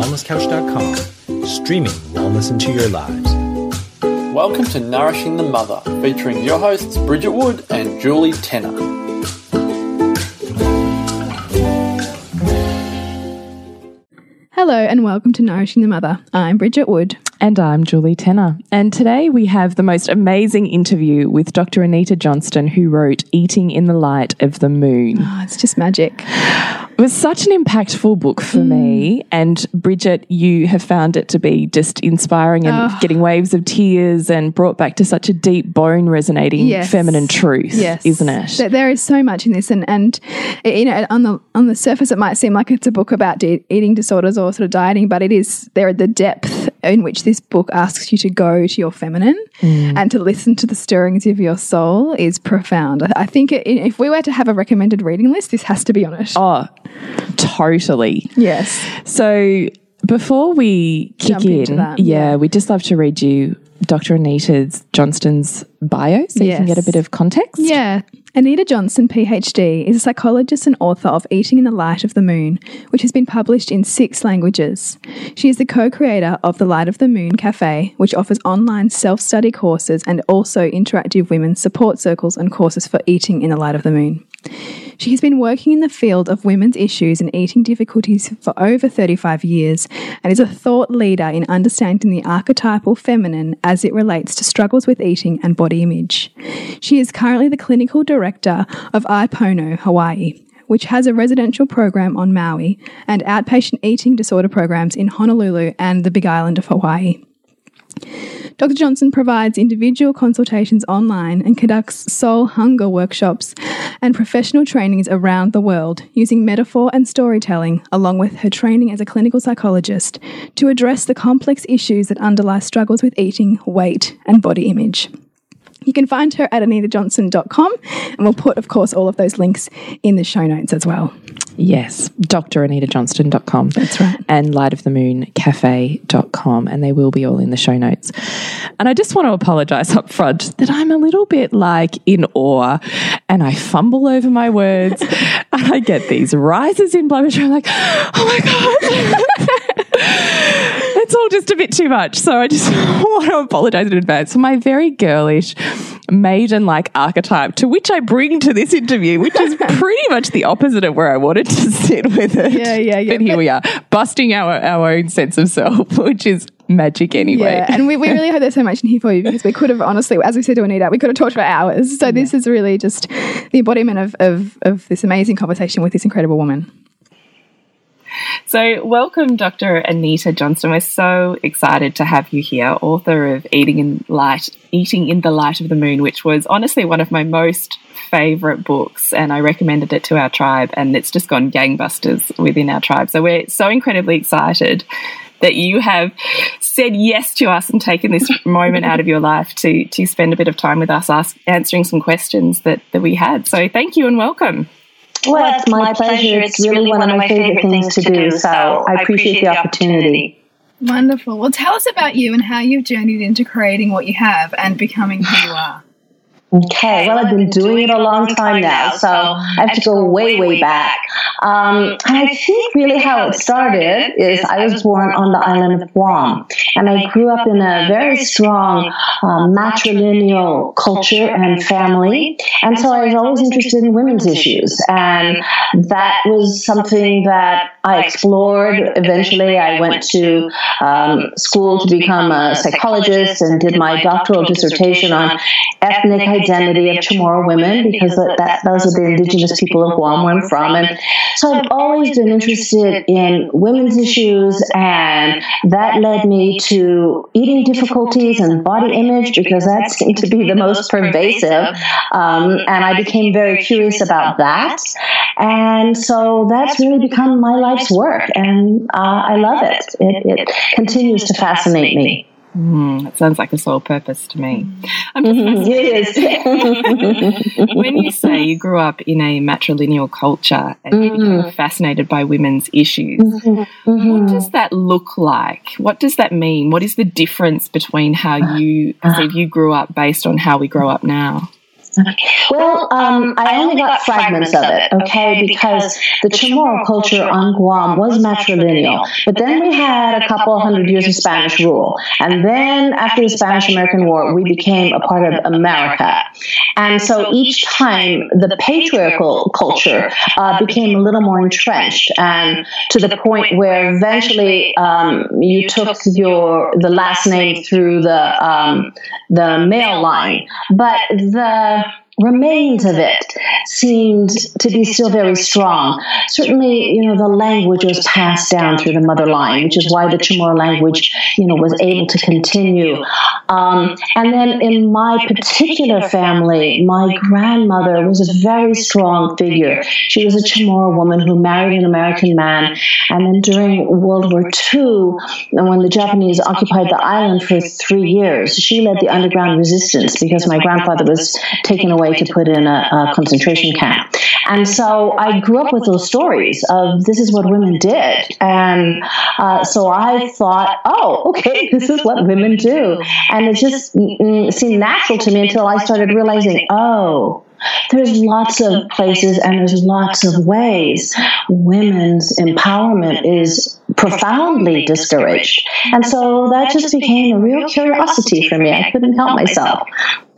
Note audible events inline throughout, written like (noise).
wellnesscouch.com, streaming wellness into your lives. Welcome to Nourishing the Mother, featuring your hosts Bridget Wood and Julie Tenner. Hello and welcome to Nourishing the Mother. I'm Bridget Wood. And I'm Julie Tenner. And today we have the most amazing interview with Dr. Anita Johnston, who wrote Eating in the Light of the Moon. Oh, it's just magic. (sighs) It was such an impactful book for mm. me. And Bridget, you have found it to be just inspiring and oh. getting waves of tears and brought back to such a deep, bone resonating yes. feminine truth, yes. isn't it? There is so much in this. And, and, you know, on the, on the surface, it might seem like it's a book about eating disorders or sort of dieting, but it is, there are the depth in which this book asks you to go to your feminine mm. and to listen to the stirrings of your soul is profound. I think it, if we were to have a recommended reading list, this has to be on it. Oh, totally. Yes. So before we kick Jump in, that, yeah, yeah, we'd just love to read you Dr. Anita Johnston's bio so yes. you can get a bit of context. Yeah. Anita Johnston, PhD, is a psychologist and author of Eating in the Light of the Moon, which has been published in six languages. She is the co creator of the Light of the Moon Cafe, which offers online self study courses and also interactive women's support circles and courses for eating in the light of the moon. She has been working in the field of women's issues and eating difficulties for over 35 years and is a thought leader in understanding the archetypal feminine as it relates to struggles with eating and body image. She is currently the clinical director of Ai Pono Hawaii, which has a residential program on Maui and outpatient eating disorder programs in Honolulu and the Big Island of Hawaii. Dr. Johnston provides individual consultations online and conducts soul hunger workshops and professional trainings around the world using metaphor and storytelling, along with her training as a clinical psychologist, to address the complex issues that underlie struggles with eating, weight, and body image. You can find her at anitajohnston.com, and we'll put, of course, all of those links in the show notes as well. Yes, dranitajohnston.com. That's right. And lightofthemooncafe.com, and they will be all in the show notes. And I just want to apologize up front that I'm a little bit like in awe and I fumble over my words (laughs) and I get these rises in blood pressure. I'm like, (gasps) oh my God. (laughs) all just a bit too much. So I just (laughs) want to apologize in advance for my very girlish maiden like archetype to which I bring to this interview, which is (laughs) pretty much the opposite of where I wanted to (laughs) sit with it. Yeah, yeah, yeah. But here we are, busting our, our own sense of self, which is magic anyway. Yeah, and we, we really hope there's so much in here for you because we could have honestly, as we said to Anita, we could have talked for hours. So yeah. this is really just the embodiment of, of, of this amazing conversation with this incredible woman. So, welcome, Dr. Anita Johnston. We're so excited to have you here, author of Eating in Light, Eating in the Light of the Moon, which was honestly one of my most favorite books, and I recommended it to our tribe, and it's just gone gangbusters within our tribe. So, we're so incredibly excited that you have said yes to us and taken this (laughs) moment out of your life to to spend a bit of time with us, ask, answering some questions that that we had. So, thank you and welcome. Well, it's my pleasure. It's really one of my favorite things to do, so I appreciate the opportunity. Wonderful. Well, tell us about you and how you've journeyed into creating what you have and becoming who you are. Okay, well, I've been doing it a long time now, so I have to go way, way back. Um, and I think really how it started is I was born on the island of Guam, and I grew up in a very strong um, matrilineal culture and family, and so I was always interested in women's issues, and that was something that I explored. Eventually, I went to um, school to become a psychologist. and did my doctoral dissertation on ethnic identity of Chamorro women because that, that, those are the indigenous people of Guam where I'm from. And so I've always been interested in women's issues, and that led me to eating difficulties and body image because that seemed to be the most pervasive. Um, and I became very curious about that. And so that's really become my life's work, and uh, I love it. It, it continues to fascinate me. Mm, that sounds like a sole purpose to me. I'm just mm-hmm. when you say you grew up in a matrilineal culture and mm-hmm. you became fascinated by women's issues, mm-hmm. what does mm-hmm. that look like? What does that mean? What is the difference between how you perceive you grew up based on how we grow up now? Well, um, I only got fragments of it, okay, because the Chamorro culture on Guam was matrilineal. But then we had a couple hundred years of Spanish rule. And then after the Spanish American War, we became a part of America. And so each time the patriarchal culture uh, became a little more entrenched and to the point where eventually um, you took your the last name through the um, the male line. But the remains of it seemed to be still very strong. Certainly, you know, the language was passed down through the mother line, which is why the Chamorro language, you know, was able to continue. Um, and then in my particular family, my grandmother was a very strong figure. She was a Chamorro woman who married an American man. And then during World War II, when the Japanese occupied the island for three years, she led the underground resistance because my grandfather was taken away to put in a, a concentration camp. And so I grew up with those stories of this is what women did. And uh, so I thought, oh, okay, (laughs) this is what women do. And it just seemed natural to me until I started realizing, oh, there's lots of places and there's lots of ways women's empowerment is profoundly discouraged. And so that just became a real curiosity for me. I couldn't help myself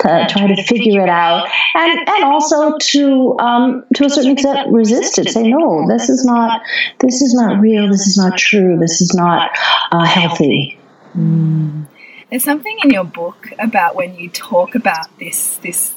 to try to figure it out and, and also to um, to a certain extent resist it say no this is not this is not real this is not true this is not uh, healthy mm. there's something in your book about when you talk about this this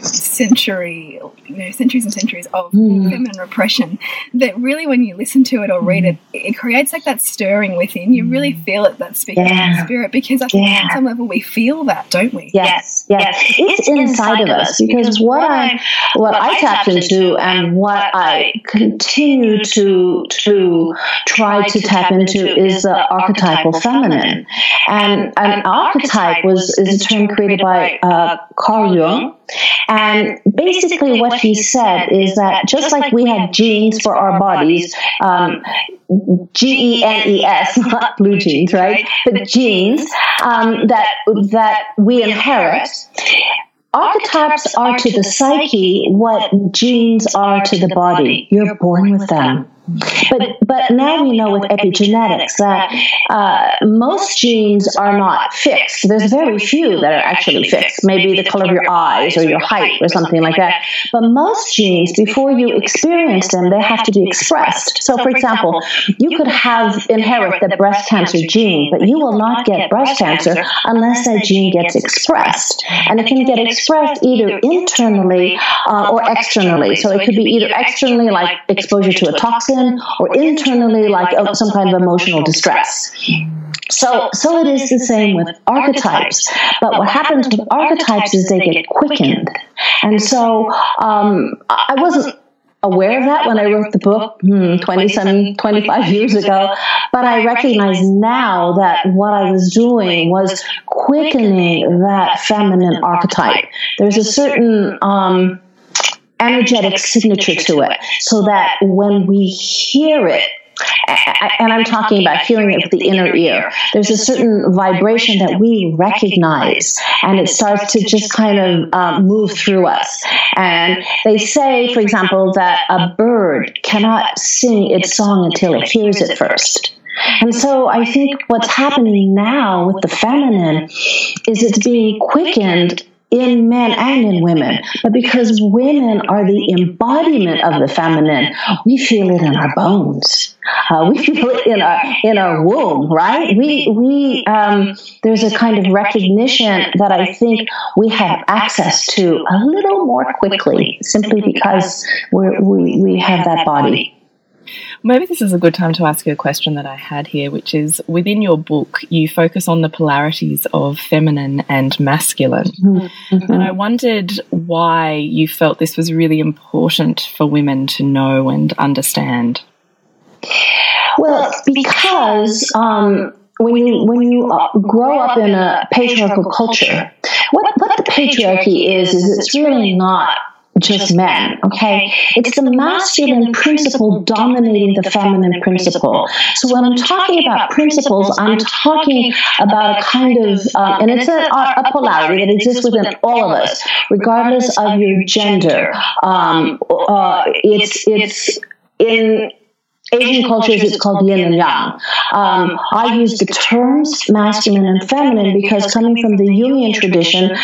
century, you know, centuries and centuries of mm. feminine repression that really, when you listen to it or read it, mm. it creates like that stirring within. You really mm. feel it, that speaking yeah. spirit, because I think yeah. on some level we feel that, don't we? Yes, yes. It's, it's inside, inside of us because what I what I tapped into and what I continue to to try to tap into is the archetypal feminine, and an archetype was is a term created by uh, Carl Jung and basically, what he said is that just like we have genes for our bodies, um, G E N E S, (laughs) not blue jeans, right? But genes um, that that we inherit. Archetypes are to the psyche what genes are to the body. You're born with them. But but now we know with epigenetics that uh, most genes are not fixed. There's very few that are actually fixed. Maybe the color of your eyes or your height or something like that. But most genes, before you experience them, they have to be expressed. So, for example, you could have inherit the breast cancer gene, but you will not get breast cancer unless that gene gets expressed, and it can get expressed either internally uh, or externally. So it could be either externally, like exposure to a toxin or internally like some kind of emotional distress. So, so it is the same with archetypes. But what happens with archetypes is they get quickened. And so um, I wasn't aware of that when I wrote the book hmm, 27, 25 years ago. But I recognize now that what I was doing was quickening that feminine archetype. There's a certain um, energetic signature to it so that when we hear it, and I'm talking about hearing it with the inner ear. There's a certain vibration that we recognize, and it starts to just kind of um, move through us. And they say, for example, that a bird cannot sing its song until it hears it first. And so I think what's happening now with the feminine is it's being quickened in men and in women. But because women are the embodiment of the feminine, we feel it in our bones. Uh, we feel it in our in our womb, right? We we um, there's a kind of recognition that I think we have access to a little more quickly, simply because we we we have that body. Maybe this is a good time to ask you a question that I had here, which is within your book, you focus on the polarities of feminine and masculine. Mm-hmm. And I wondered why you felt this was really important for women to know and understand. Well, because um, when you when you uh, grow up in a patriarchal culture, what what the patriarchy is is it's really not just men, okay? It's the masculine principle dominating the feminine principle. So when I'm talking about principles, I'm talking about a kind of, uh, and it's a, a, polarity that exists within all of us, regardless of your gender. Um, uh, it's it's in Asian cultures, it's called yin and yang. Um, I use the terms masculine and feminine because coming from the Jungian tradition,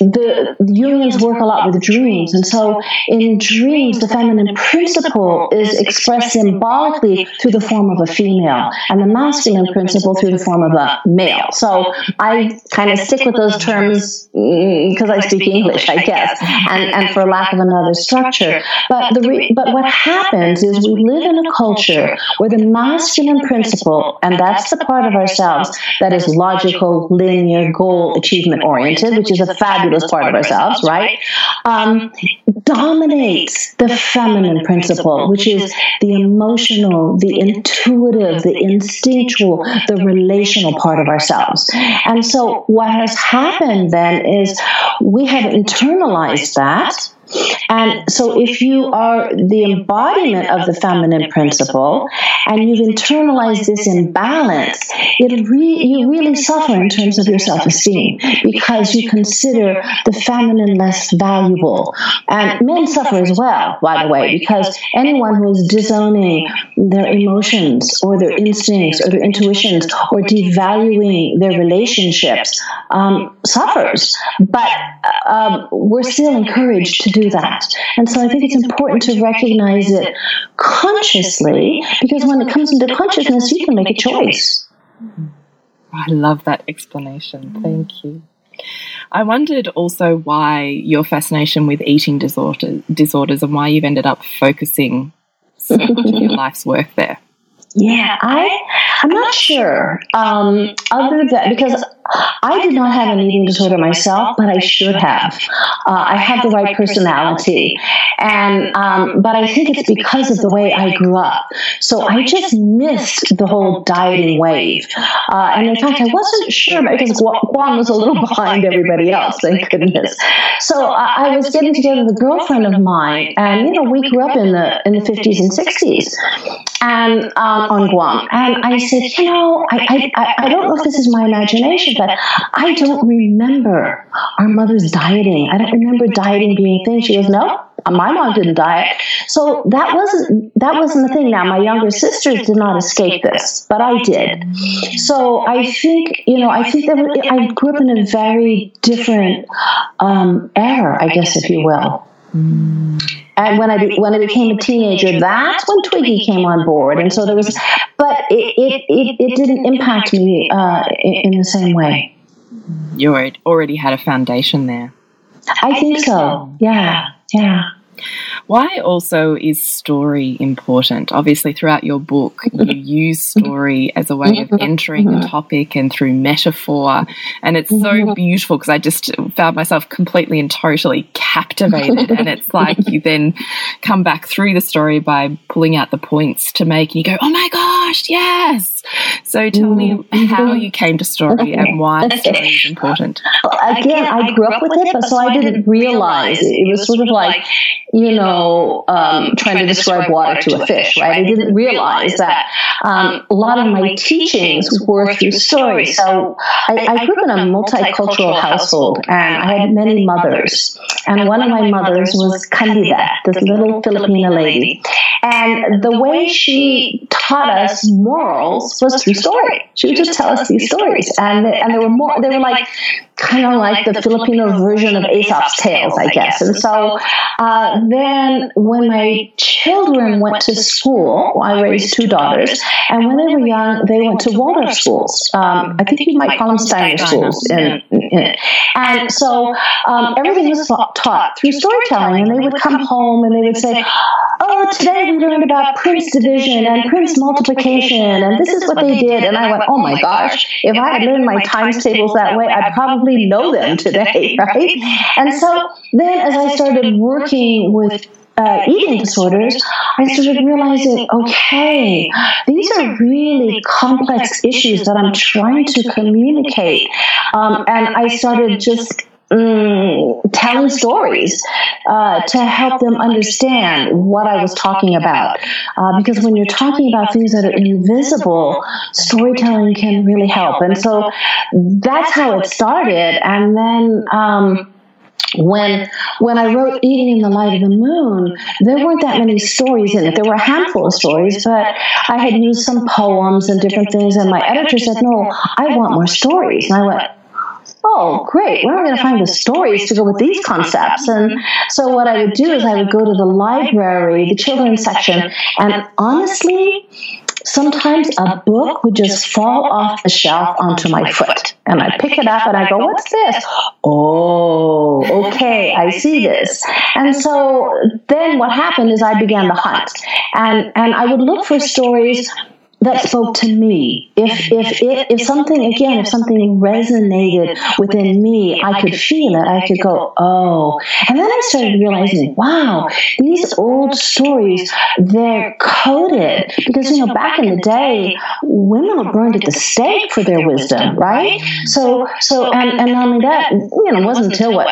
the, the Jungians work a lot with dreams. And so in dreams, the feminine principle is expressed symbolically through the form of a female and the masculine principle through the form of a male. So I kind of stick with those terms because mm, I speak English, I guess, and, and for lack of another structure. But, the re- but what happens is we live in a culture where the masculine principle, and that's the part of ourselves that is logical, linear, goal achievement oriented, which is a fabulous fabulous part of ourselves, right? Um, dominates the feminine principle, which is the emotional, the intuitive, the instinctual, the relational part of ourselves. And so what has happened then is we have internalized that and so, if you are the embodiment of the feminine principle and you've internalized this imbalance, it re- you really suffer in terms of your self esteem because you consider the feminine less valuable. And men suffer as well, by the way, because anyone who is disowning their emotions or their instincts or their intuitions or devaluing their relationships um, suffers. But uh, we're still encouraged to do that. And so I think it's important to recognize it consciously because when it comes into consciousness, you can make a choice. I love that explanation. Thank you. I wondered also why your fascination with eating disorder, disorders and why you've ended up focusing so much of your life's work there. Yeah, I I'm not sure. Um, other than because I did not have an eating disorder myself, but I should have. Uh, I have the right personality, and um, but I think it's because of the way I grew up. So I just missed the whole dieting wave, uh, and in fact, I wasn't sure because Guam was a little (laughs) behind everybody else. Thank goodness. So I, I was getting together with a girlfriend of mine, and you know we grew up in the in the fifties and sixties, and um, on Guam, and I said, you know, I, I I don't know if this is my imagination but I don't remember our mother's dieting. I don't remember dieting being a thing. She goes, no, my mom didn't diet. So that wasn't that wasn't the thing. Now my younger sisters did not escape this, but I did. So I think you know I think that I grew up in a very different um, era, I guess, if you will. And when I be, when I became a teenager, that's when Twiggy came on board, and so there was, but it it, it, it didn't impact me uh, in, in the same way. You already had a foundation there. I think so. Yeah, yeah. Why also is story important? Obviously, throughout your book, you mm-hmm. use story mm-hmm. as a way of mm-hmm. entering a topic and through metaphor. And it's so beautiful because I just found myself completely and totally captivated. and it's (laughs) like you then come back through the story by pulling out the points to make, and you go, oh my gosh, yes. So tell me how (laughs) you came to story and why story is important. Again, I grew up with it, but so I didn't realize it. It was sort of like, you know, um, trying to describe water to a fish, right? I didn't realize that um, a lot of my teachings were through story. So I, I grew up in a multicultural household, and I had many mothers. And one of my mothers was Candida, this little Filipina lady. And the way she taught us morals was through story. She would just tell us these stories, and and there were more. They were like kind of like the Filipino version of Aesop's tales, I guess. And so uh, then when my children went to school, I raised two daughters, and when they were young, they went to Waldorf schools. Um, I think you might call them Steiner schools. In, in, and so um, everything was taught through storytelling, and they would come home and they would say, oh, today we learned about Prince division and Prince multiplication, and this is what they did. And I went, oh my gosh, if I had learned my times tables that way, I'd probably know them today, (laughs) right? And so then as I started working with uh, eating disorders, I started realizing, okay, these are really complex issues that I'm trying to communicate. Um, and I started just um, telling stories uh, to help them understand what I was talking about. Uh, because when you're talking about things that are invisible, storytelling can really help. And so that's how it started. And then, um, when when I wrote Eating in the Light of the Moon, there weren't that many stories in it. There were a handful of stories, but I had used some poems and different things, and my editor said, No, I want more stories. And I went, Oh, oh, great, where am I going to find the stories to go with these concepts? And so what I would do is I would go to the library, the children's section, and honestly, sometimes a book would just fall off the shelf onto my foot. And I'd pick it up and I go, What's this? Oh, okay, I see this. And so then what happened is I began the hunt. And and I would look for stories that spoke to me. If if it, if something again, if something resonated within me, I could feel it. I could go, oh. oh. And then I started realizing, wow, these old stories, they're coded because you know back in the day, women were burned at the stake for their wisdom, right? So so and and not only that, you know, it wasn't until what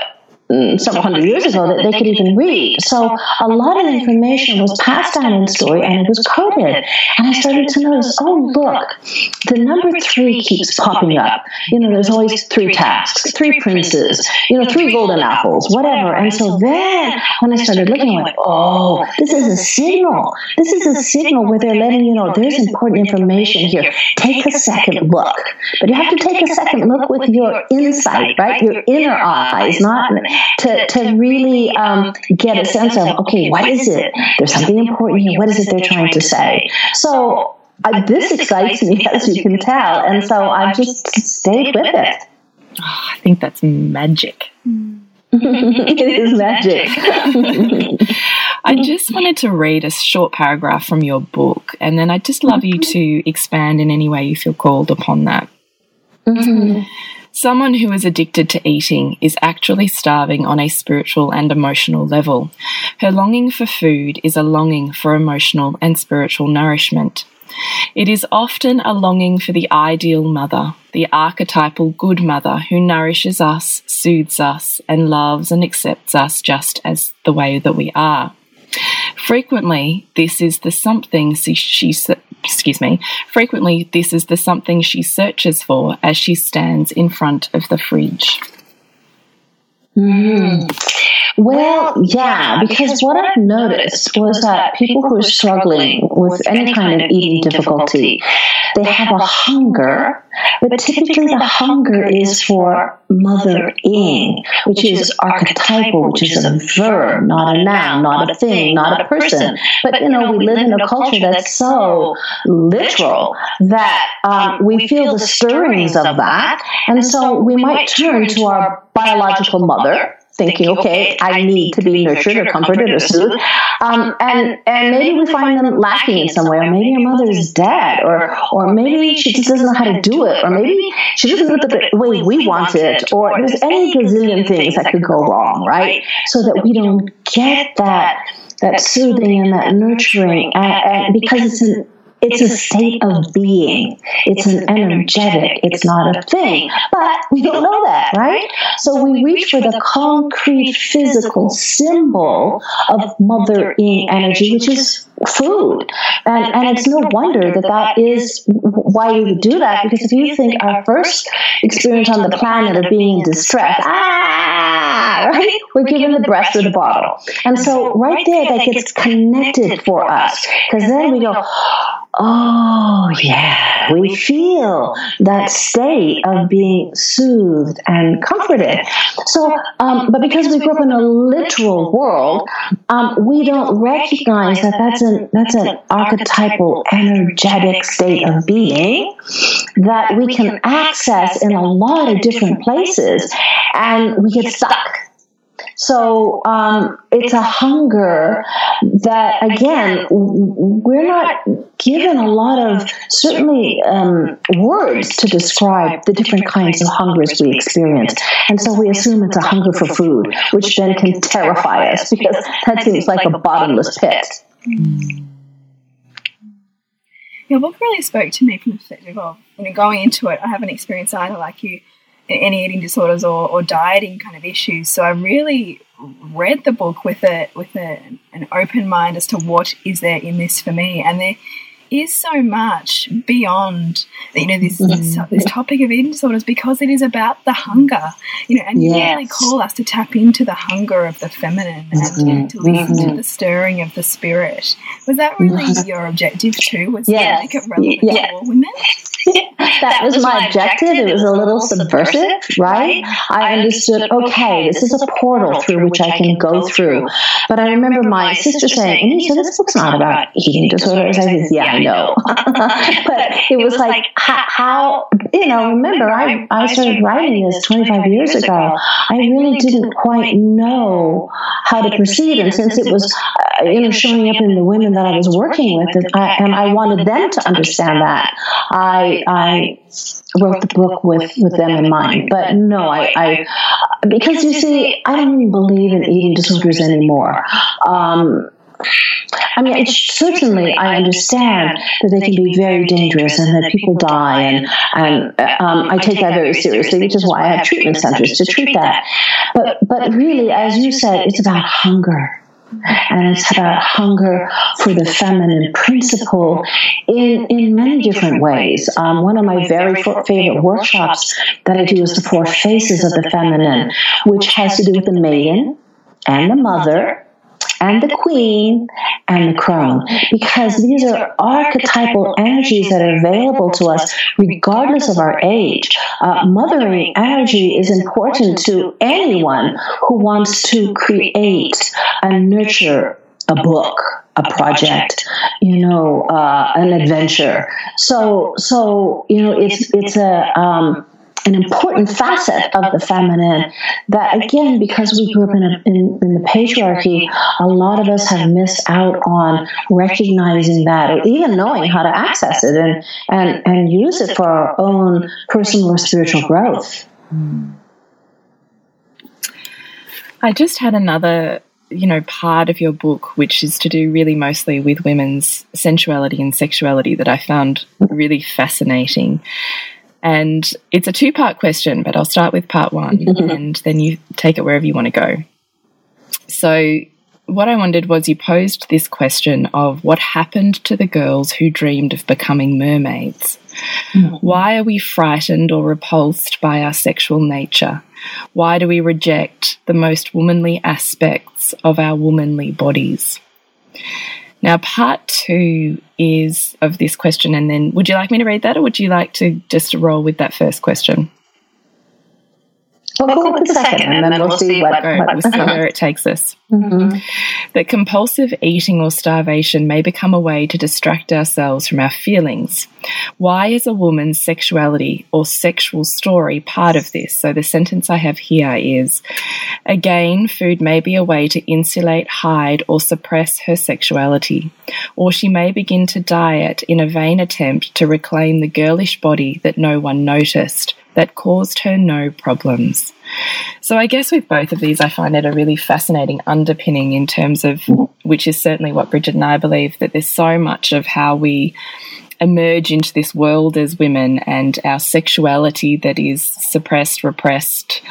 several hundred years ago that they could even read. So a lot of information was passed down in story and it was coded. And I started to notice, oh, oh, look, the number three keeps popping up. You know, there's always three tasks, three princes, you know, three golden apples, whatever. And so then when I started looking, I went, oh, oh, this is a signal. This is a signal where they're letting you know there's important information here. Take a second look. But you have to take a second look with your insight, right? Your inner eyes, not to, to really um, get a sense of, okay, what is it? There's something important here. What is it they're trying to say? So uh, this excites me, as you can tell. And so I've just stayed with it. Oh, I think that's magic. (laughs) (laughs) it is magic. (laughs) I just wanted to read a short paragraph from your book, and then I'd just love you to expand in any way you feel called upon that. Mm -hmm. Someone who is addicted to eating is actually starving on a spiritual and emotional level. Her longing for food is a longing for emotional and spiritual nourishment. It is often a longing for the ideal mother, the archetypal good mother who nourishes us, soothes us, and loves and accepts us just as the way that we are. Frequently, this is the something she, she excuse me, frequently this is the something she searches for as she stands in front of the fridge. Mm. Well, yeah, because what I've noticed was that people who are struggling with any kind of eating difficulty, they have a hunger, but typically the hunger is for mother-ing, which is archetypal, which is a verb, not a noun, not a thing, not a person. But, you know, we live in a culture that's so literal that um, we feel the stirrings of that. And so we might turn to our biological mother thinking, okay, I need to be nurtured or comforted or soothed. Um, and, and maybe we find them lacking in some way, or maybe your mother is dead, or, or maybe she just doesn't know how to do it, or maybe she doesn't do it the way we want it, or there's any gazillion things that could go wrong, right? So that we don't get that that soothing and that nurturing, and, and because it's an it's a state of being. It's an energetic. It's not a thing. But we don't know that, right? So we reach for the concrete physical symbol of mother-ing energy, which is food. And, and it's no wonder that that is why we would do that, because if you think our first experience on the planet of being in distress, ah, right? We're given the breast or the bottle. And so right there, that gets connected for us, because then we go, Oh, yeah, we feel that state of being soothed and comforted. So, um, but because we grew up in a literal world, um, we don't recognize that that's an that's an archetypal, energetic state of being that we can access in a lot of different places, and we get stuck so um, it's a hunger that, again, we're not given a lot of certainly um, words to describe the different kinds of hungers we experience. And so we assume it's a hunger for food, which then can terrify us because that seems like a bottomless pit. Mm. Yeah, book really spoke to me from the perspective of, you know, going into it, I haven't experienced either like you any eating disorders or, or dieting kind of issues. So I really read the book with a with a, an open mind as to what is there in this for me, and there is so much beyond you know this, this, mm. this topic of eating disorders because it is about the hunger you know and yes. you really call us to tap into the hunger of the feminine and mm -hmm. to listen mm -hmm. to mm-hmm. the stirring of the spirit was that really mm-hmm. your objective too was yes. to make it relevant yes. to all women that was my objective. It was a little subversive, right? I understood, okay, this is a portal through which I can go through. But I remember my sister saying, and so this book's not about eating disorders. I said, yeah, I know. (laughs) (laughs) but it was like, how, you know, remember, I, I started writing this 25 years ago. I really didn't quite know how to proceed. And since it was, uh, you know, showing up in the women that I was working with, and I, and I wanted them to understand that, I I, wrote the book with, with them in mind. But no, I, I because you see, I don't even believe in eating disorders anymore. Um, I mean, certainly I understand that they can be very dangerous and that people die, and and um, I take that very seriously, which is why I have treatment centers to treat that. But but really, as you said, it's about hunger. and it's about hunger for the feminine principle in, in many different ways. Um, one of my very favorite workshops that I do is the Four Faces of the Feminine, which has to do with the maiden and the mother and the queen and the crone because these are archetypal energies that are available to us regardless of our age. Uh, mothering energy is important to anyone who wants to create and nurture a book a project, you know, uh, an adventure. So, so you know, it's it's a um, an important facet of the feminine that again because we grew up in, a, in, in, the patriarchy a lot of us have missed out on recognizing that or even knowing how to access it and, and, and use it for our own personal or spiritual growth. I just had another you know part of your book which is to do really mostly with women's sensuality and sexuality that i found really fascinating and it's a two part question, but I'll start with part one (laughs) and then you take it wherever you want to go. So, what I wondered was you posed this question of what happened to the girls who dreamed of becoming mermaids. Mm. Why are we frightened or repulsed by our sexual nature? Why do we reject the most womanly aspects of our womanly bodies? Now, part two is of this question, and then would you like me to read that, or would you like to just roll with that first question? We'll go with the second, and then we'll see what, what, we'll see where it takes us. Mm -hmm. That compulsive eating or starvation may become a way to distract ourselves from our feelings. Why is a woman's sexuality or sexual story part of this? So the sentence I have here is again, food may be a way to insulate, hide, or suppress her sexuality, or she may begin to diet in a vain attempt to reclaim the girlish body that no one noticed that caused her no problems. So, I guess with both of these, I find it a really fascinating underpinning in terms of, which is certainly what Bridget and I believe, that there's so much of how we emerge into this world as women and our sexuality that is suppressed, repressed,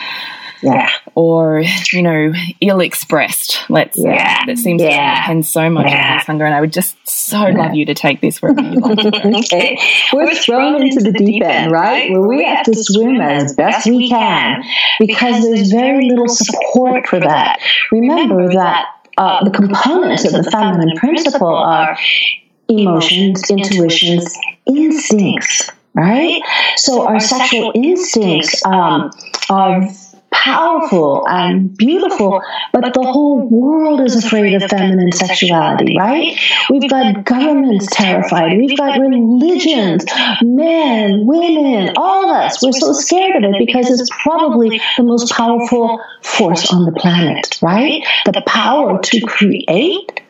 yeah. or you know ill expressed let's yeah. say that seems yeah. to depend so much yeah. on this hunger and i would just so yeah. love you to take this wherever you (laughs) like okay. we're thrown into the deep end right where we have to swim as best we can because there's very little support for that remember that uh, the components of the feminine principle are emotions intuitions instincts right so our sexual instincts um, are powerful and beautiful, but the whole world is afraid of feminine sexuality, right? We've got governments terrified. We've got religions, men, women, all of us. We're so scared of it because it's probably the most powerful force on the planet, right? The power to create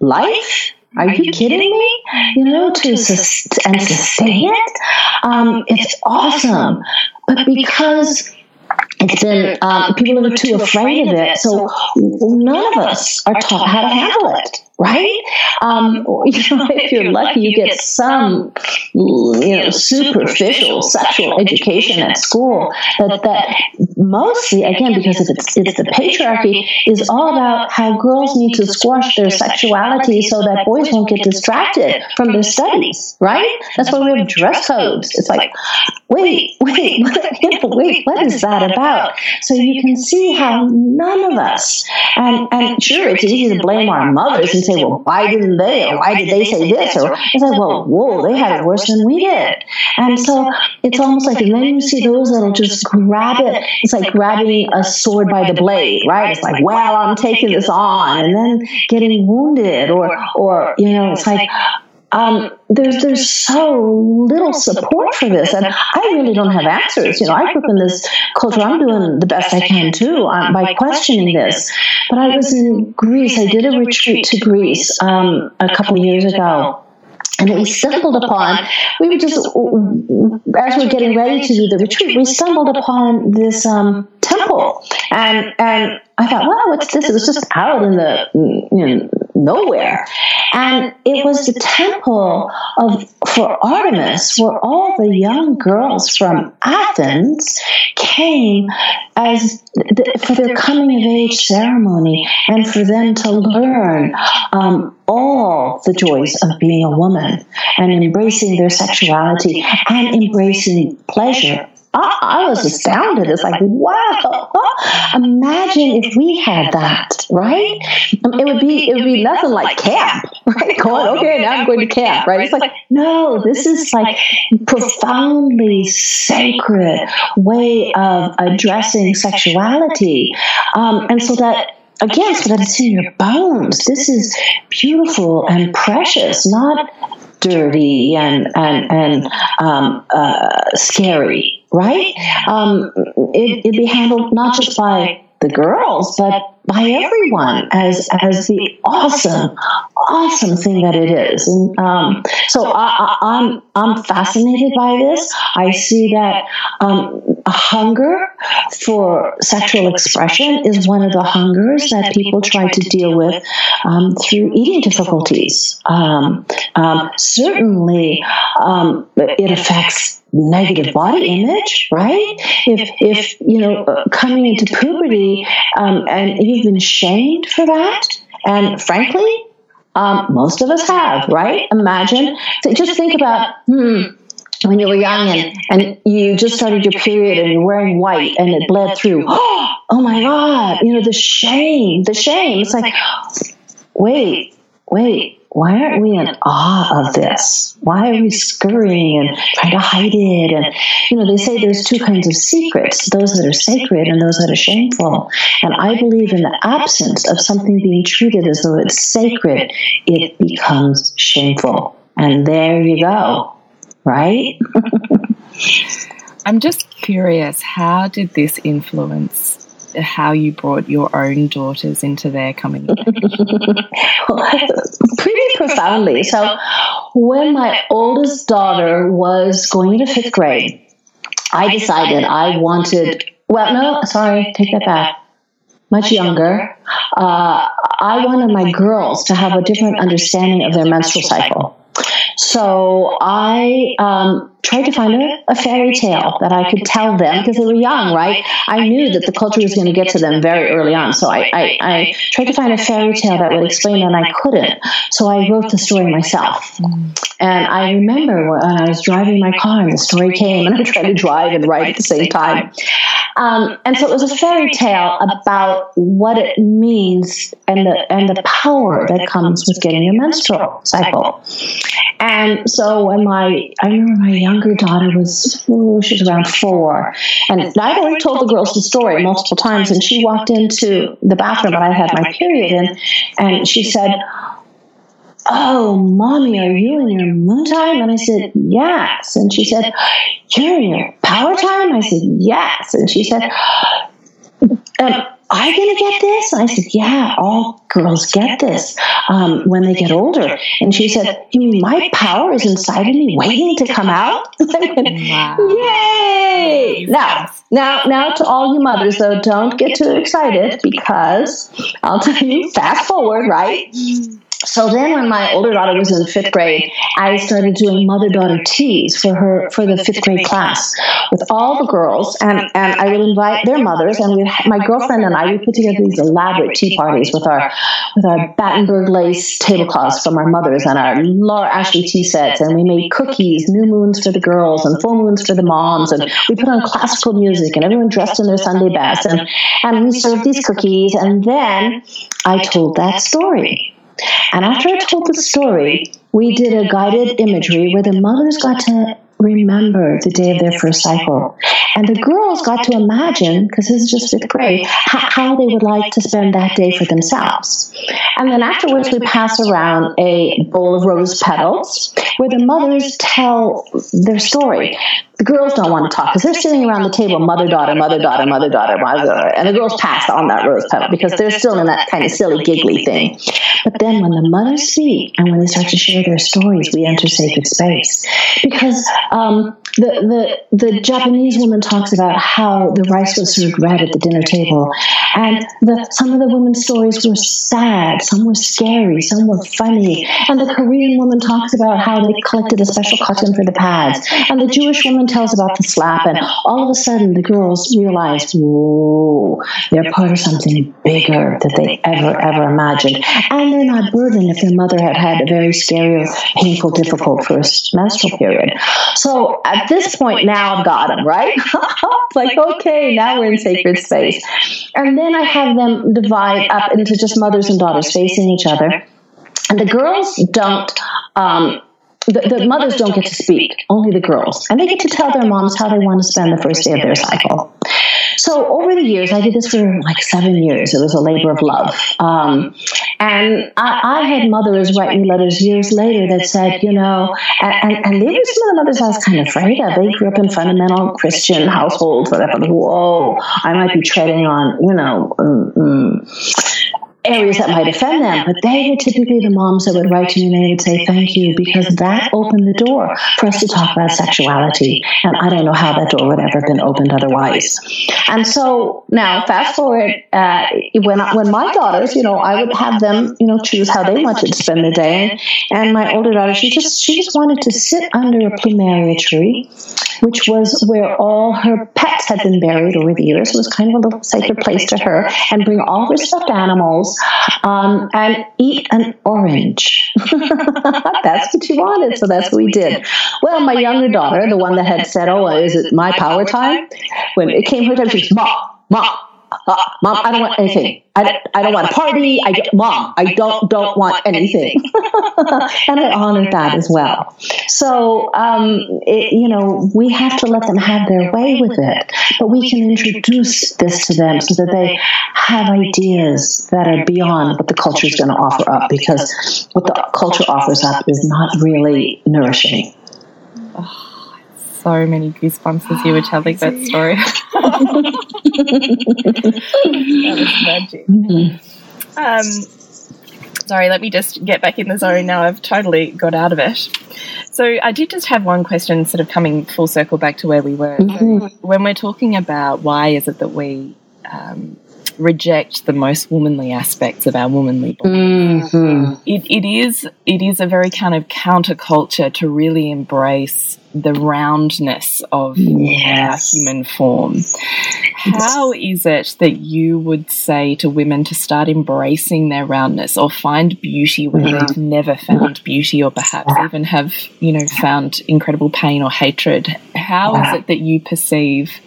life. Are you kidding me? You know, to sus- and sustain it. Um, it's awesome, but because it's been um, people are too afraid of it, so none of us are taught how to handle it. Right? Um, (laughs) you know, (laughs) if you're lucky, you get some, you know, superficial sexual education at school. But that mostly, again, because it's, it's the patriarchy, is all about how girls need to squash their sexuality so that boys won't get distracted from their studies, right? That's why we have dress codes. It's like, wait, wait, (laughs) wait, what is that about? So you can see how none of us, and, and sure, it's easy to blame our mothers and say, well, why didn't they? Or why did they say this? Or it's like, well, whoa, they had it worse than we did. And so it's almost like, and then you see those that'll just grab it. It's like grabbing a sword by the blade, right? It's like, well, I'm taking this on, and then getting wounded, or, or you know, it's like, um, there's there's so little support for this, and I really don't have answers. You know, I grew up in this culture. I'm doing the best I can too um, by questioning this. But I was in Greece. I did a retreat to Greece um, a couple of years ago. And we stumbled upon, we were just, as we were getting ready to do the retreat, we stumbled upon this um, temple. And, and I thought, wow, what's this? It was just out in the, you know, nowhere. And it was the temple of for Artemis, where all the young girls from Athens came as the, for their coming of age ceremony and for them to learn um, all the joys of being a woman and embracing their sexuality and embracing pleasure I, I, was astounded. It's like, wow! Imagine if we had that, right? Um, it would be it would be nothing like camp, (laughs) right? Going, okay, now I'm going to camp, right? It's like, no, this is like profoundly sacred way of addressing sexuality, um, and so that again, so that it's in your bones. This is beautiful and precious, not dirty and and and um, uh, scary, right? Um, it, it'd be handled not just by the girls, but by everyone as as the awesome, awesome thing that it is. And um, so I, am I'm, I'm fascinated by this. I see that um, a hunger for sexual expression is one of the hungers that people try to deal with um, through eating difficulties. Um, um, certainly, um, it affects negative body image, right? If if you know uh, coming into puberty um, and you've been shamed for that, and frankly, um, most of us have, right? Imagine, just think about, hmm, when you were young and, and you just started your period and you're wearing white and it bled through. (gasps) Oh my God, you know, the shame, the shame. It's like, wait, wait, why aren't we in awe of this? Why are we scurrying and trying to hide it? And, you know, they say there's two kinds of secrets those that are sacred and those that are shameful. And I believe in the absence of something being treated as though it's sacred, it becomes shameful. And there you go, right? I'm just curious how did this influence how you brought your own daughters into their coming (laughs) Pretty profoundly. So, when my oldest daughter was going into fifth grade, I decided I wanted, well, no, sorry, take that back. Much younger, uh, I wanted my girls to have a different understanding of their menstrual cycle. So I um, tried to find a, a, fairy tale that I could tell them because they were young, right? I knew that the culture was going to get to them very early on. So I, I, I, tried to find a fairy tale that would explain and I couldn't. So I wrote the story myself. And I remember when I was driving my car and the story came, and I tried to drive and write at the same time. Um, and so it was a fairy tale about what it means and the and the power that comes with getting a menstrual cycle. And so when my I remember my younger daughter was oh, she was around four, and I'd already told the girls the story multiple times, and she walked into the bathroom and I had my period, and and she said oh, mommy, are you in your moon time? And I said, yes. And she said, you're in your power time? I said, yes. And she said, um, I going to get this? And I said, yeah, all girls get this um, when they get older. And she said, you mean my power is inside of me waiting to come out? (laughs) Yay! Now, now, now to all you mothers though, don't get too excited because I'll tell you, fast forward, right? So then when my older daughter was in fifth grade i started doing mother daughter teas for her for the fifth grade class with all the girls. And and i would invite their mothers and we my girlfriend and i would put together these elaborate tea parties with our with our battenberg lace tablecloths from our mothers and our laura ashley tea sets. And we made cookies new moons for the girls and full moons for the moms. And we put on classical music and everyone dressed in their sunday best. And and we served these cookies. And then i told that story and after I told the story, we did a guided imagery where the mothers got to remember the day of their first cycle. And the girls got to imagine, because this is just fifth grade, how they would like to spend that day for themselves. And then afterwards, we pass around a bowl of rose petals where the mothers tell their story. The girls don't want to talk because they're sitting around the table, mother, daughter, mother, daughter, mother, daughter, mother, daughter. and the girls pass on that rose petal because they're still in that kind of silly, giggly thing. But then when the mothers speak and when they start to share their stories, we enter sacred space. Because um, the, the, the Japanese woman talks about how the rice was served red at the dinner table. And the, some of the women's stories were sad, some were scary, some were funny. And the Korean woman talks about how they collected a special cotton for the pads. And the Jewish woman tells about the slap. And all of a sudden, the girls realize, whoa, they're part of something bigger that they ever, ever imagined. And they're not burdened if their mother had had a very scary painful, difficult first menstrual period. So at this point, now I've got them, right? (laughs) like, okay, now we're in sacred space. And then I have them divide up into just mothers and daughters facing each other. And the girls don't um, the, the, mothers don't get to speak, only the girls. And they get to tell their moms how they want to spend the first day of their cycle. So over the years, I did this for like seven years. It was a labor of love. Um, and I, I, had mothers write me letters years later that said, you know, and, and, and they were some of the mothers I was kind of afraid of. They grew up in fundamental Christian households where I thought, whoa, I might be treading on, you know, um, um, areas that might offend them, but they were typically the moms that would write to me and they would say thank you because that opened the door for us to talk about sexuality. And I don't know how that door would ever have been opened otherwise. And so now, fast forward, uh, when I, when my daughters, you know, I would have them, you know, choose how they wanted to spend the day. And my older daughter, she just she just wanted to sit under a plumeria tree which was where all her pets had been buried over the years. It was kind of a little sacred place to her, and bring all her stuffed animals um, and eat an orange. (laughs) that's what she wanted, so that's what we did. Well, my younger daughter, the one that had said, "Oh, is it my power time?" When it came her time, she was, "Mom, mom, uh, mom, I don't want anything. I, I don't want a party. I don't, mom, I don't don't want anything. (laughs) (laughs) and I honor that as well. So um, it, you know, we have to let them have their way with it, but we can introduce this to them so that they have ideas that are beyond what the culture is going to offer up. Because what the culture offers up is not really nourishing. So many goosebumps as you were telling that story. (laughs) that was magic. Mm-hmm. Um, sorry, let me just get back in the zone now. I've totally got out of it. So I did just have one question, sort of coming full circle back to where we were. Mm-hmm. So when we're talking about why is it that we um, reject the most womanly aspects of our womanly. Mm-hmm. It, it is it is a very kind of counterculture to really embrace the roundness of yes. our human form. How is it that you would say to women to start embracing their roundness or find beauty where mm-hmm. they've never found beauty or perhaps even have, you know, found incredible pain or hatred? How is it that you perceive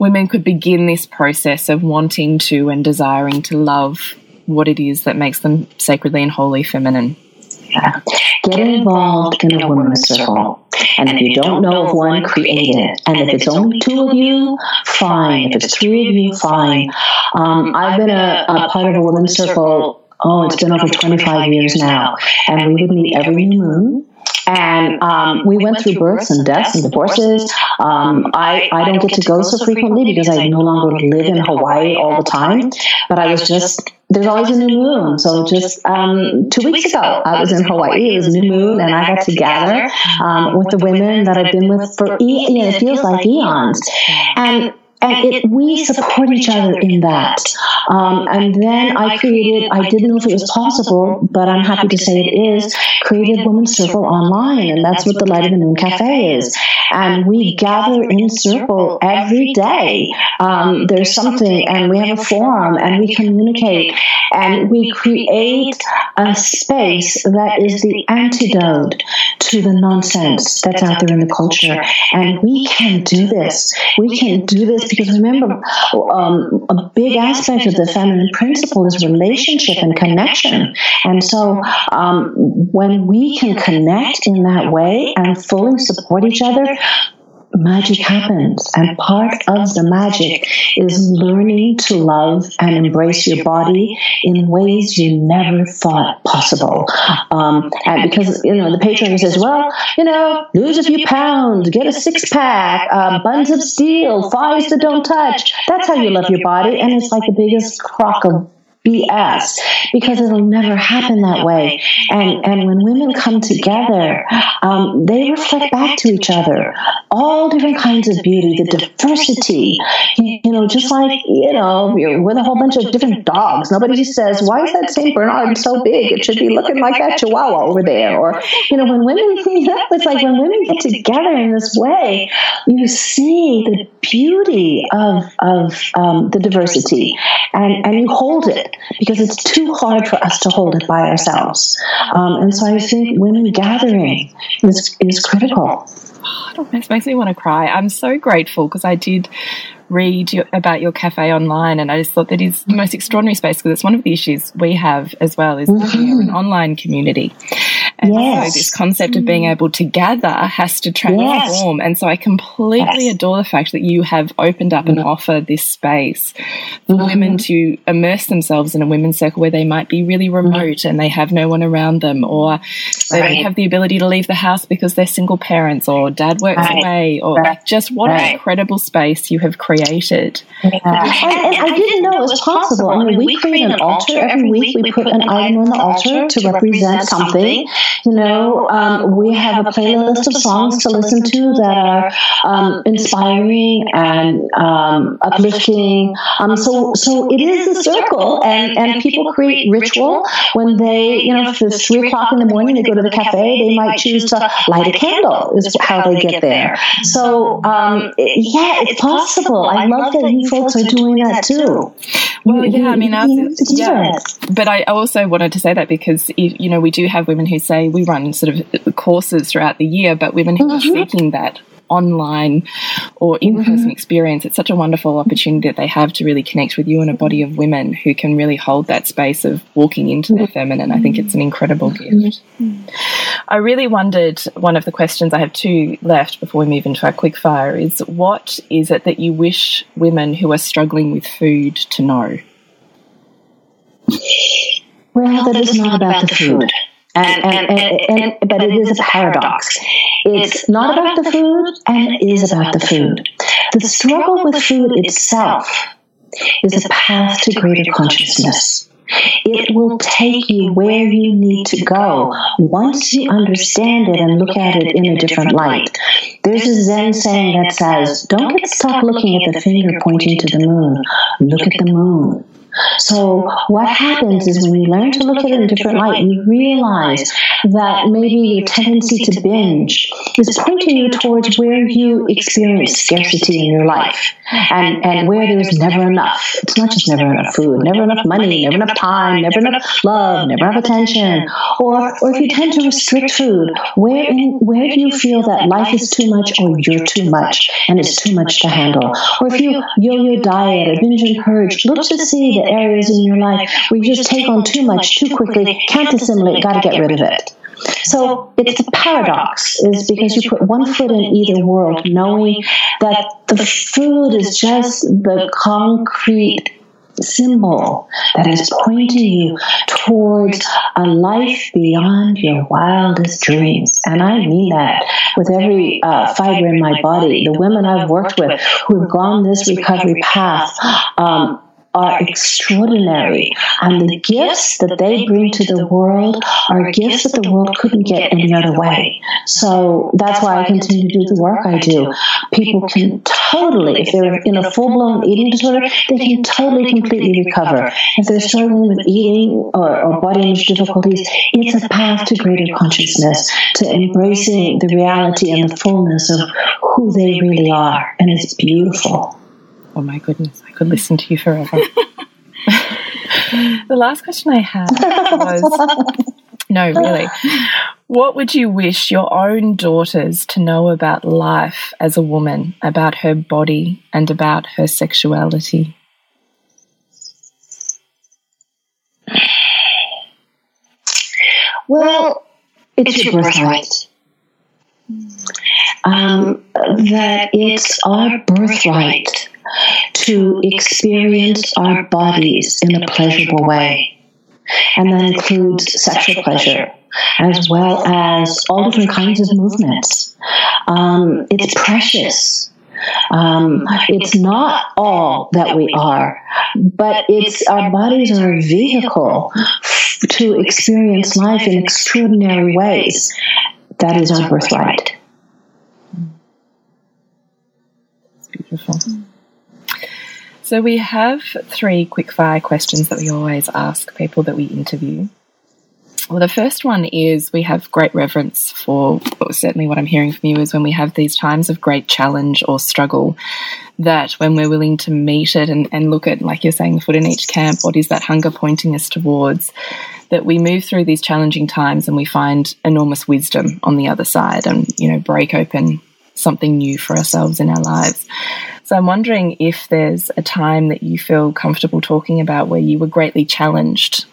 women could begin this process of wanting to and desiring to love what it is that makes them sacredly and wholly feminine. Get involved in a women's circle. And if you don't know of one, create it. And if it's only two of you, fine. If it's three of you, fine. Um, I've been a, a part of a women's circle, oh, it's been over 25 years now. And we would meet every new moon and um, we went through births and deaths and divorces. Um, I, I don't get to go so frequently because I no longer live in Hawaii all the time. But I was just, there's always a new moon. So just um, two weeks ago, I was in Hawaii. It was a new moon, and I got to gather um, with the women that I've been with for, e- know, it feels like eons. And and it, we support each other in that. Um, and then I created, I didn't know if it was possible, but I'm happy to say it is, created Women's Circle online. And that's what the Light of the Moon Cafe is. And we gather in circle every day. Um, there's something, and we have a forum, and we communicate, and we create a space that is the antidote to the nonsense that's out there in the culture. And we can do this. We can do this because remember, um, a big aspect of the feminine principle is relationship and connection. And so um, when we can connect in that way and fully support each other, magic happens. And part of the magic is learning to love and embrace your body in ways you never thought possible. Um, and because, you know, the patriarchy says, well, you know, lose a few pounds, get a six pack, uh, buns of steel, thighs that don't touch. That's how you love your body. And it's like the biggest crock of BS because it'll never happen that way. And and when women come together, um, they reflect back to each other all different kinds of beauty, the diversity. You, know, just like you know, with a whole bunch of different dogs. Nobody says, "Why is that Saint Bernard so big? It should be looking like that Chihuahua over there." Or you know, when women, you know, it's like when women get together in this way, you see the beauty of of um, the diversity, and and you hold it because it's too hard for us to hold it by ourselves. Um, and so I think women gathering is, is critical. Oh, makes me want to cry. I'm so grateful because I did read your, about your cafe online, and I just thought that is the most extraordinary space because it's one of the issues we have as well is mm -hmm. an online community. And yes. so this concept of being able to gather has to transform. Yes. And so I completely yes. adore the fact that you have opened up mm -hmm. and mm-hmm. offered this space for mm -hmm. women to immerse themselves in a women's circle where they might be really mm-hmm. remote mm -hmm. and they have no one around them or they right. don't have the ability to leave the house because they're single parents or dad works right. away or right. just what an incredible space you have created created. Yeah. And, and, I didn't know it was possible. I mean, we create an altar every week. We put an item on the altar to represent something. You know, um, we have a playlist of songs to listen to that are um, inspiring and um, uplifting. Um, so, so it is a circle, and, and people create ritual when they, you know, if it's three o'clock in the morning, they go to the cafe, they might choose to light a candle, is how they get there. So, um, yeah, it's possible. I love that you folks are doing that too. Well, yeah, I mean, yeah, but I also wanted to say that because you know we do have women who say we run sort of courses throughout the year, but women who mm -hmm. are mm-hmm. seeking that online or in person mm-hmm. experience, it's such a wonderful opportunity that they have to really connect with you and a body of women who can really hold that space of walking into their feminine. I think it's an incredible mm-hmm. gift. I really wondered one of the questions I have two left before we move into our quick fire is what is it that you wish women who are struggling with food to know? Well, that is not about the food. And, and, and, and, but it is a paradox. It's not about the food and it is about the food. The struggle with food itself is a path to greater consciousness. It will take you where you need to go once you understand it and look at it in a different light. There's a Zen saying that says, Don't get stuck looking at the finger pointing to the moon. Look at the moon. So what happens is when you learn to look at it in a different light, you realize that maybe your tendency to binge is pointing you towards where you experience scarcity in your life and, and where there's never enough. It's not just never enough food, never enough money, never enough time, never enough love, never enough attention. Or, or if you tend to restrict food, where, in, where do you feel that life is too much or you're too much and it's too much to handle? Or if you yo-yo diet or binge and purge, look to see the areas in your life where you just take on too much too quickly, can't assimilate, got to get rid of it. So it's a paradox is because you put one foot in either world, knowing that the food is just the concrete symbol that is pointing you towards a life beyond your wildest dreams. And I mean that with every uh, fiber in my body. The women I've worked with who have gone this recovery path, um, are extraordinary. And the gifts that they bring to the world are gifts that the world couldn't get any other way. So that's why I continue to do the work I do. People can totally, if they're in a full blown eating disorder, they can totally, completely recover. If they're struggling with eating or, or body image difficulties, it's a path to greater consciousness, to embracing the reality and the fullness of who they really are. And it's beautiful. Oh my goodness, I could listen to you forever. (laughs) the last question I had was no, really. What would you wish your own daughters to know about life as a woman, about her body, and about her sexuality? (sighs) Well, it's your birthright. Um, that it's our birthright to experience our bodies in a pleasurable way and that includes sexual pleasure as well as all different kinds of movements. Um, it's precious. Um, it's not all that we are, but it's our bodies are a vehicle to experience life in extraordinary ways. That is our birthright. Beautiful. So we have three quickfire questions that we always ask people that we interview. Well, the first one is we have great reverence for, well, certainly what I'm hearing from you is when we have these times of great challenge or struggle, that when we're willing to meet it and, and look at, like you're saying, the foot in each camp, what is that hunger pointing us towards, that we move through these challenging times and we find enormous wisdom on the other side and, you know, break open something new for ourselves in our lives. So I'm wondering if there's a time that you feel comfortable talking about where you were greatly challenged,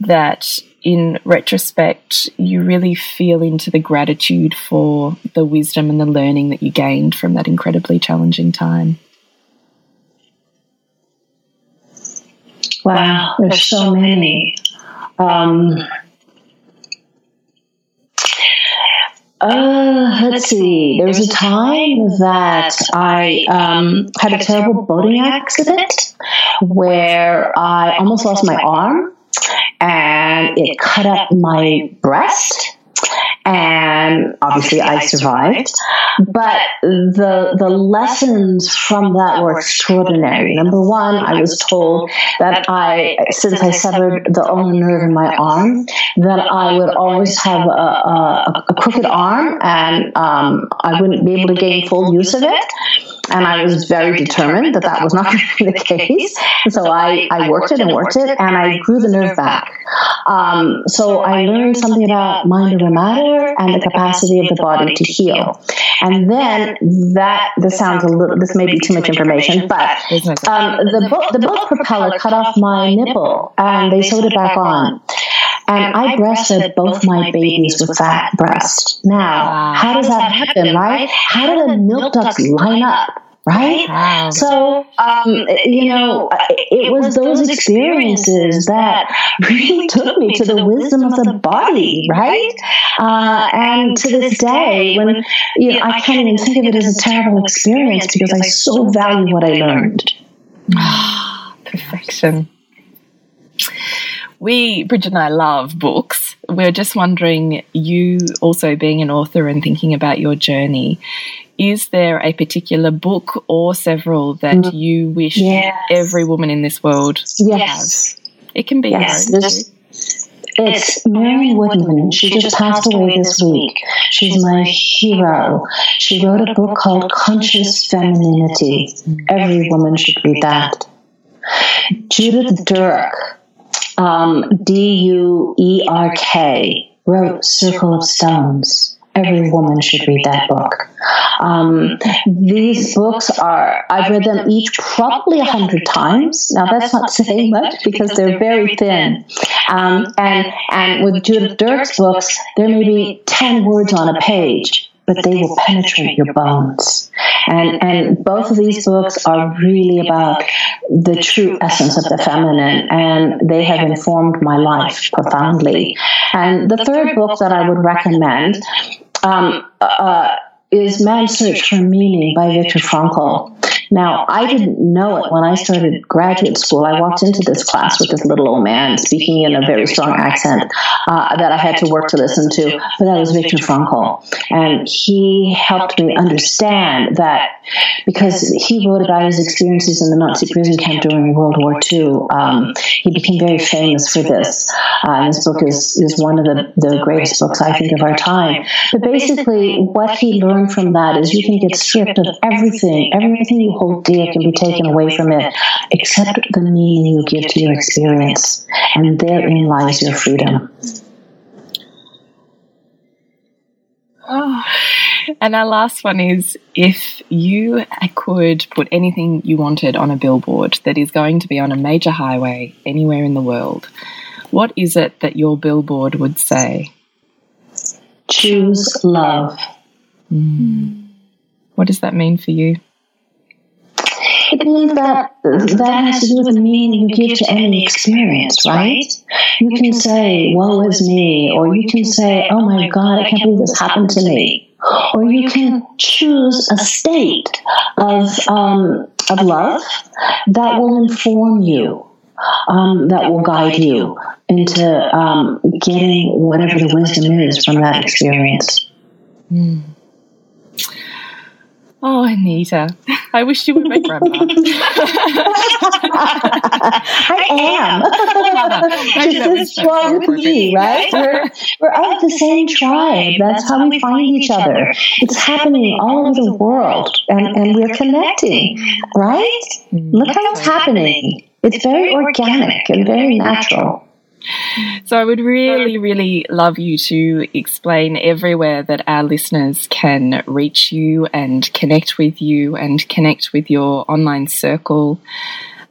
that in retrospect, you really feel into the gratitude for the wisdom and the learning that you gained from that incredibly challenging time. Wow, there's so many. Um, Uh, let's see. There was a time that I um, had a terrible boating accident where I almost lost my arm and it cut up my breast and obviously I survived. But the the lessons from that were extraordinary. Number one, I was told that I, since I severed the ulnar nerve in my arm, that I would always have a, a, a crooked arm and um, I wouldn't be able to gain full use of it and I was very determined that that was not going to be the case. so I, I worked it and worked it, and I grew the nerve back. Um, so I learned something about mind over matter and the capacity of the body to heal. And then that this sounds a little this may be too much information, but um, the boat the boat propeller cut off my nipple and they sewed it back on. And I breastfed both my babies with that breast. Now, how does that happen, right? How do the milk ducts line up? right? Wow. So, um, you know, it was those experiences that (laughs) really took me to the wisdom of the body, right? Uh, and to this day, when you know, I can't even think of it as a terrible experience because I so value what I learned. (sighs) Perfection. We, Bridget and I, love books. We're just wondering, you also being an author and thinking about your journey, is there a particular book or several that mm. you wish yes. every woman in this world yes. have? It can be yes. It's Marion Woodman. She just passed away this week. She's my hero. She wrote a book called Conscious Femininity. Every woman should read that. Judith Duerk, um, D U E R K, wrote Circle of Stones every woman should read that book. Um, these books are, I've read them each probably a hundred times. Now that's not saying much because they're very thin. Um, and, and with Judith Duerk's books, there may be 10 words on a page but they will penetrate your bones. And, and both of these books are really about the true essence of the feminine, and they have informed my life profoundly. And the third book that I would recommend um, uh, is Man's Search for Meaning by Viktor Frankl. Now, I didn't know it when I started graduate school. I walked into this class with this little old man speaking in a very strong accent uh, that I had to work to listen to, but that was Viktor Frankl. And he helped me understand that because he wrote about his experiences in the Nazi prison camp during World War II, um, he became very famous for this. Uh, this book is, is one of the, the greatest books, I think, of our time. But basically, what he learned from that is you can get stripped of everything. Everything you hold dear can be taken away from it, except the meaning you give to your experience. And therein lies your freedom. Oh. (sighs) And our last one is if you could put anything you wanted on a billboard that is going to be on a major highway anywhere in the world, what is it that your billboard would say? Choose love. Mm. What does that mean for you? It means that that has to do with the meaning you give to any experience, right? You can say, woe is me, or you can say, oh my God, I can't believe this happened to me. Or you can choose a state of, um, of love that will inform you, um, that will guide you into um, getting whatever the wisdom is from that experience. Mm. Oh, Anita, I wish you were my (laughs) grandma. (laughs) I am. Just as strong with me, right? We're, we're of the same tribe. That's how we find each other. It's happening all over the world, and, and we're connecting, right? Look how it's happening. It's very organic and very natural. So I would really, really love you to explain everywhere that our listeners can reach you and connect with you and connect with your online circle.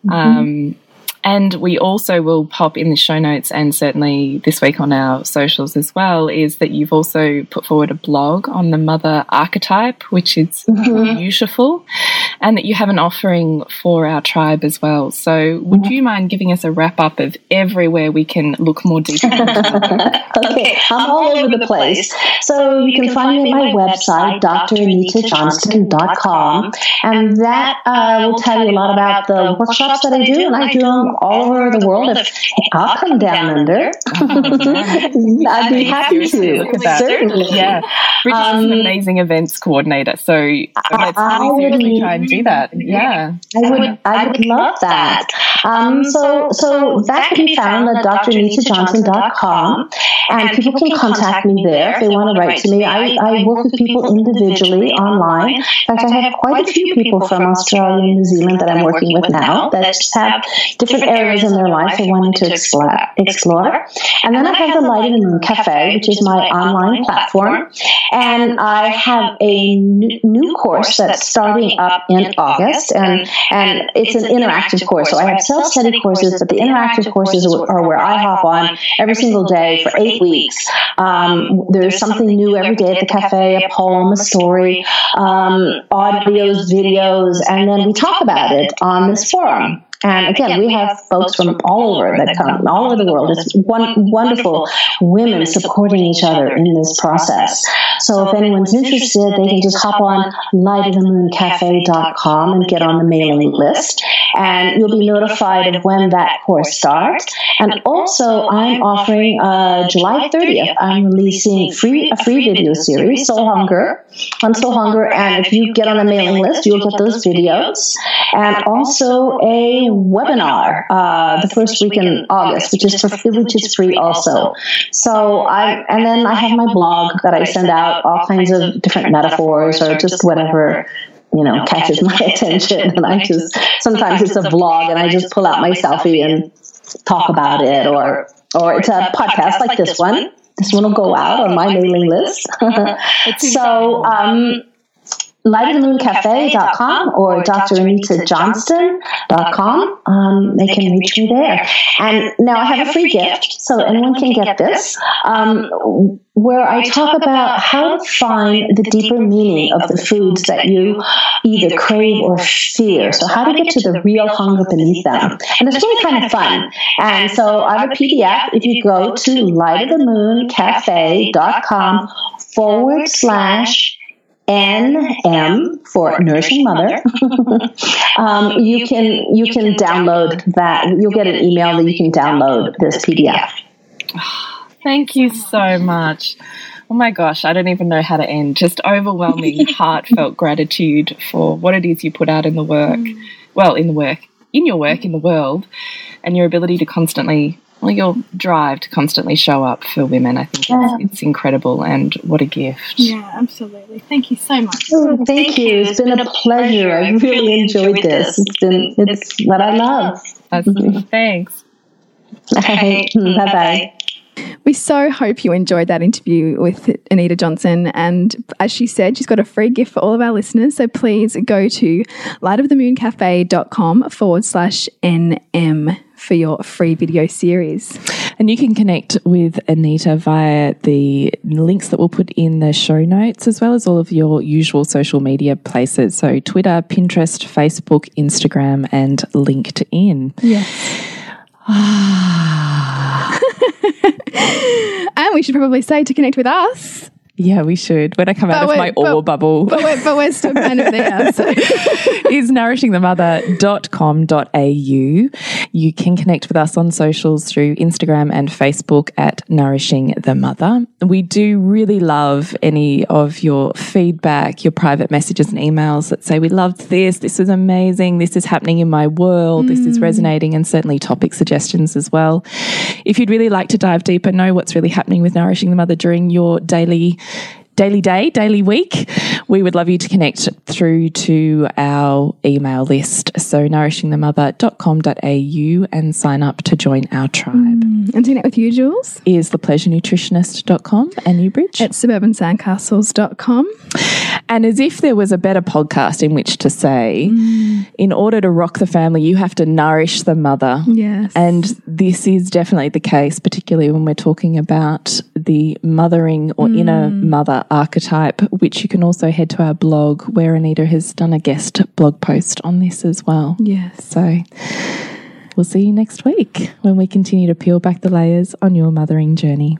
Mm -hmm. um, and we also will pop in the show notes and certainly this week on our socials as well is that you've also put forward a blog on the mother archetype, which is mm -hmm. beautiful, and that you have an offering for our tribe as well. So, would mm -hmm. you mind giving us a wrap up of everywhere we can look more deeply? (laughs) okay, I'm all over the place. So, you can find me at my website, dranitajohnston.com, and that uh, will tell you a lot about the workshops that I do, and I do them all over the world. If I'll come down under, (laughs) I'd be happy to. Certainly, yeah. Bridget um, an amazing events coordinator, so let's really try and do that. Yeah, I would. I would love that. Um, so, so that can be found at dranitajohnston.com, and people can contact me there if they want to write to me. I, I work with people individually online. In fact, I have quite a few people from Australia and New Zealand that I'm working with now that have different areas in their life they wanted to explore. explore. And then I have the Light of the Moon Cafe, which is my online platform. And I have a new course that's starting up in August. And, and it's an interactive course. So I have self study courses, but the interactive courses are where I hop on every single day for eight weeks. Um, there's something new every day at the cafe a poem, a story, um, audios, videos, and then we talk about it on this forum. And again, we have folks from all over that come, all over the world. It's one, wonderful women supporting each other in this process. So if anyone's interested, they can just hop on lightofthemooncafe.com and get on the mailing list. And you'll be notified of when that course starts. And also, I'm offering uh, July 30th, I'm releasing free a free video series, Soul Hunger, on Soul Hunger. And if you get on the mailing list, you'll get those videos. And also a webinar uh, the first week in August, which is for, which is free also. So I and then I have my blog that I send out all kinds of different metaphors or just whatever you know catches my (laughs) attention, and I just sometimes it's a vlog and I just pull out my selfie and talk about it, or or it's a podcast like this one. This one will go out on my mailing list. (laughs) so. Um, lightofthemooncafe.com or dranitajohnston.com. Um, they can reach me there. And now I have a free gift, so anyone can get this, um, where I talk about how to find the deeper meaning of the foods that you either crave or fear. So how to get to the real hunger beneath them. And it's really kind of fun. And so I have a PDF. If you go to lightofthemooncafe.com forward slash NM for Nourishing Mother. (laughs) um, you can you can download that. You'll get an email that you can download this PDF. (sighs) Thank you so much. Oh my gosh, I don't even know how to end. Just overwhelming, (laughs) heartfelt gratitude for what it is you put out in the work. Mm. Well, in the work, in your work in the world, and your ability to constantly well, your drive to constantly show up for women. I think yeah. it's, it's, incredible and what a gift. Yeah, absolutely. Thank you so much. Oh, thank, thank you. It's been a pleasure. I really enjoyed this. It's been it's what I love. Mm-hmm. Thanks. Mm, bye bye. We so hope you enjoyed that interview with Anita Johnston. And as she said, she's got a free gift for all of our listeners. So please go to lightofthemooncafe.com forward slash NM for your free video series. And you can connect with Anita via the links that we'll put in the show notes, as well as all of your usual social media places. So Twitter, Pinterest, Facebook, Instagram, and LinkedIn. Yes. Ah. (laughs) and we should probably say to connect with us yeah, we should. When I come but out of my ore bubble. But we're, but we're still kind of there. So. (laughs) is nourishingthemother.com.au. You can connect with us on socials through Instagram and Facebook at Nourishing the Mother. We do really love any of your feedback, your private messages and emails that say, We loved this, this is amazing, this is happening in my world, mm. this is mm. resonating, and certainly topic suggestions as well. If you'd really like to dive deeper, know what's really happening with Nourishing the Mother during your daily daily day, daily week, we would love you to connect through to our email list. So nourishingthemother.com.au and sign up to join our tribe. Mm. And to connect with you, Jules? Is thepleasurenutritionist.com and you, Bridge? At suburbansandcastles.com. And as if there was a better podcast in which to say, mm. in order to rock the family, you have to nourish the mother. Yes. And this is definitely the case, particularly when we're talking about the mothering or mm. inner mother archetype, which you can also head to our blog where Anita has done a guest blog post on this as well. Yes. So we'll see you next week when we continue to peel back the layers on your mothering journey.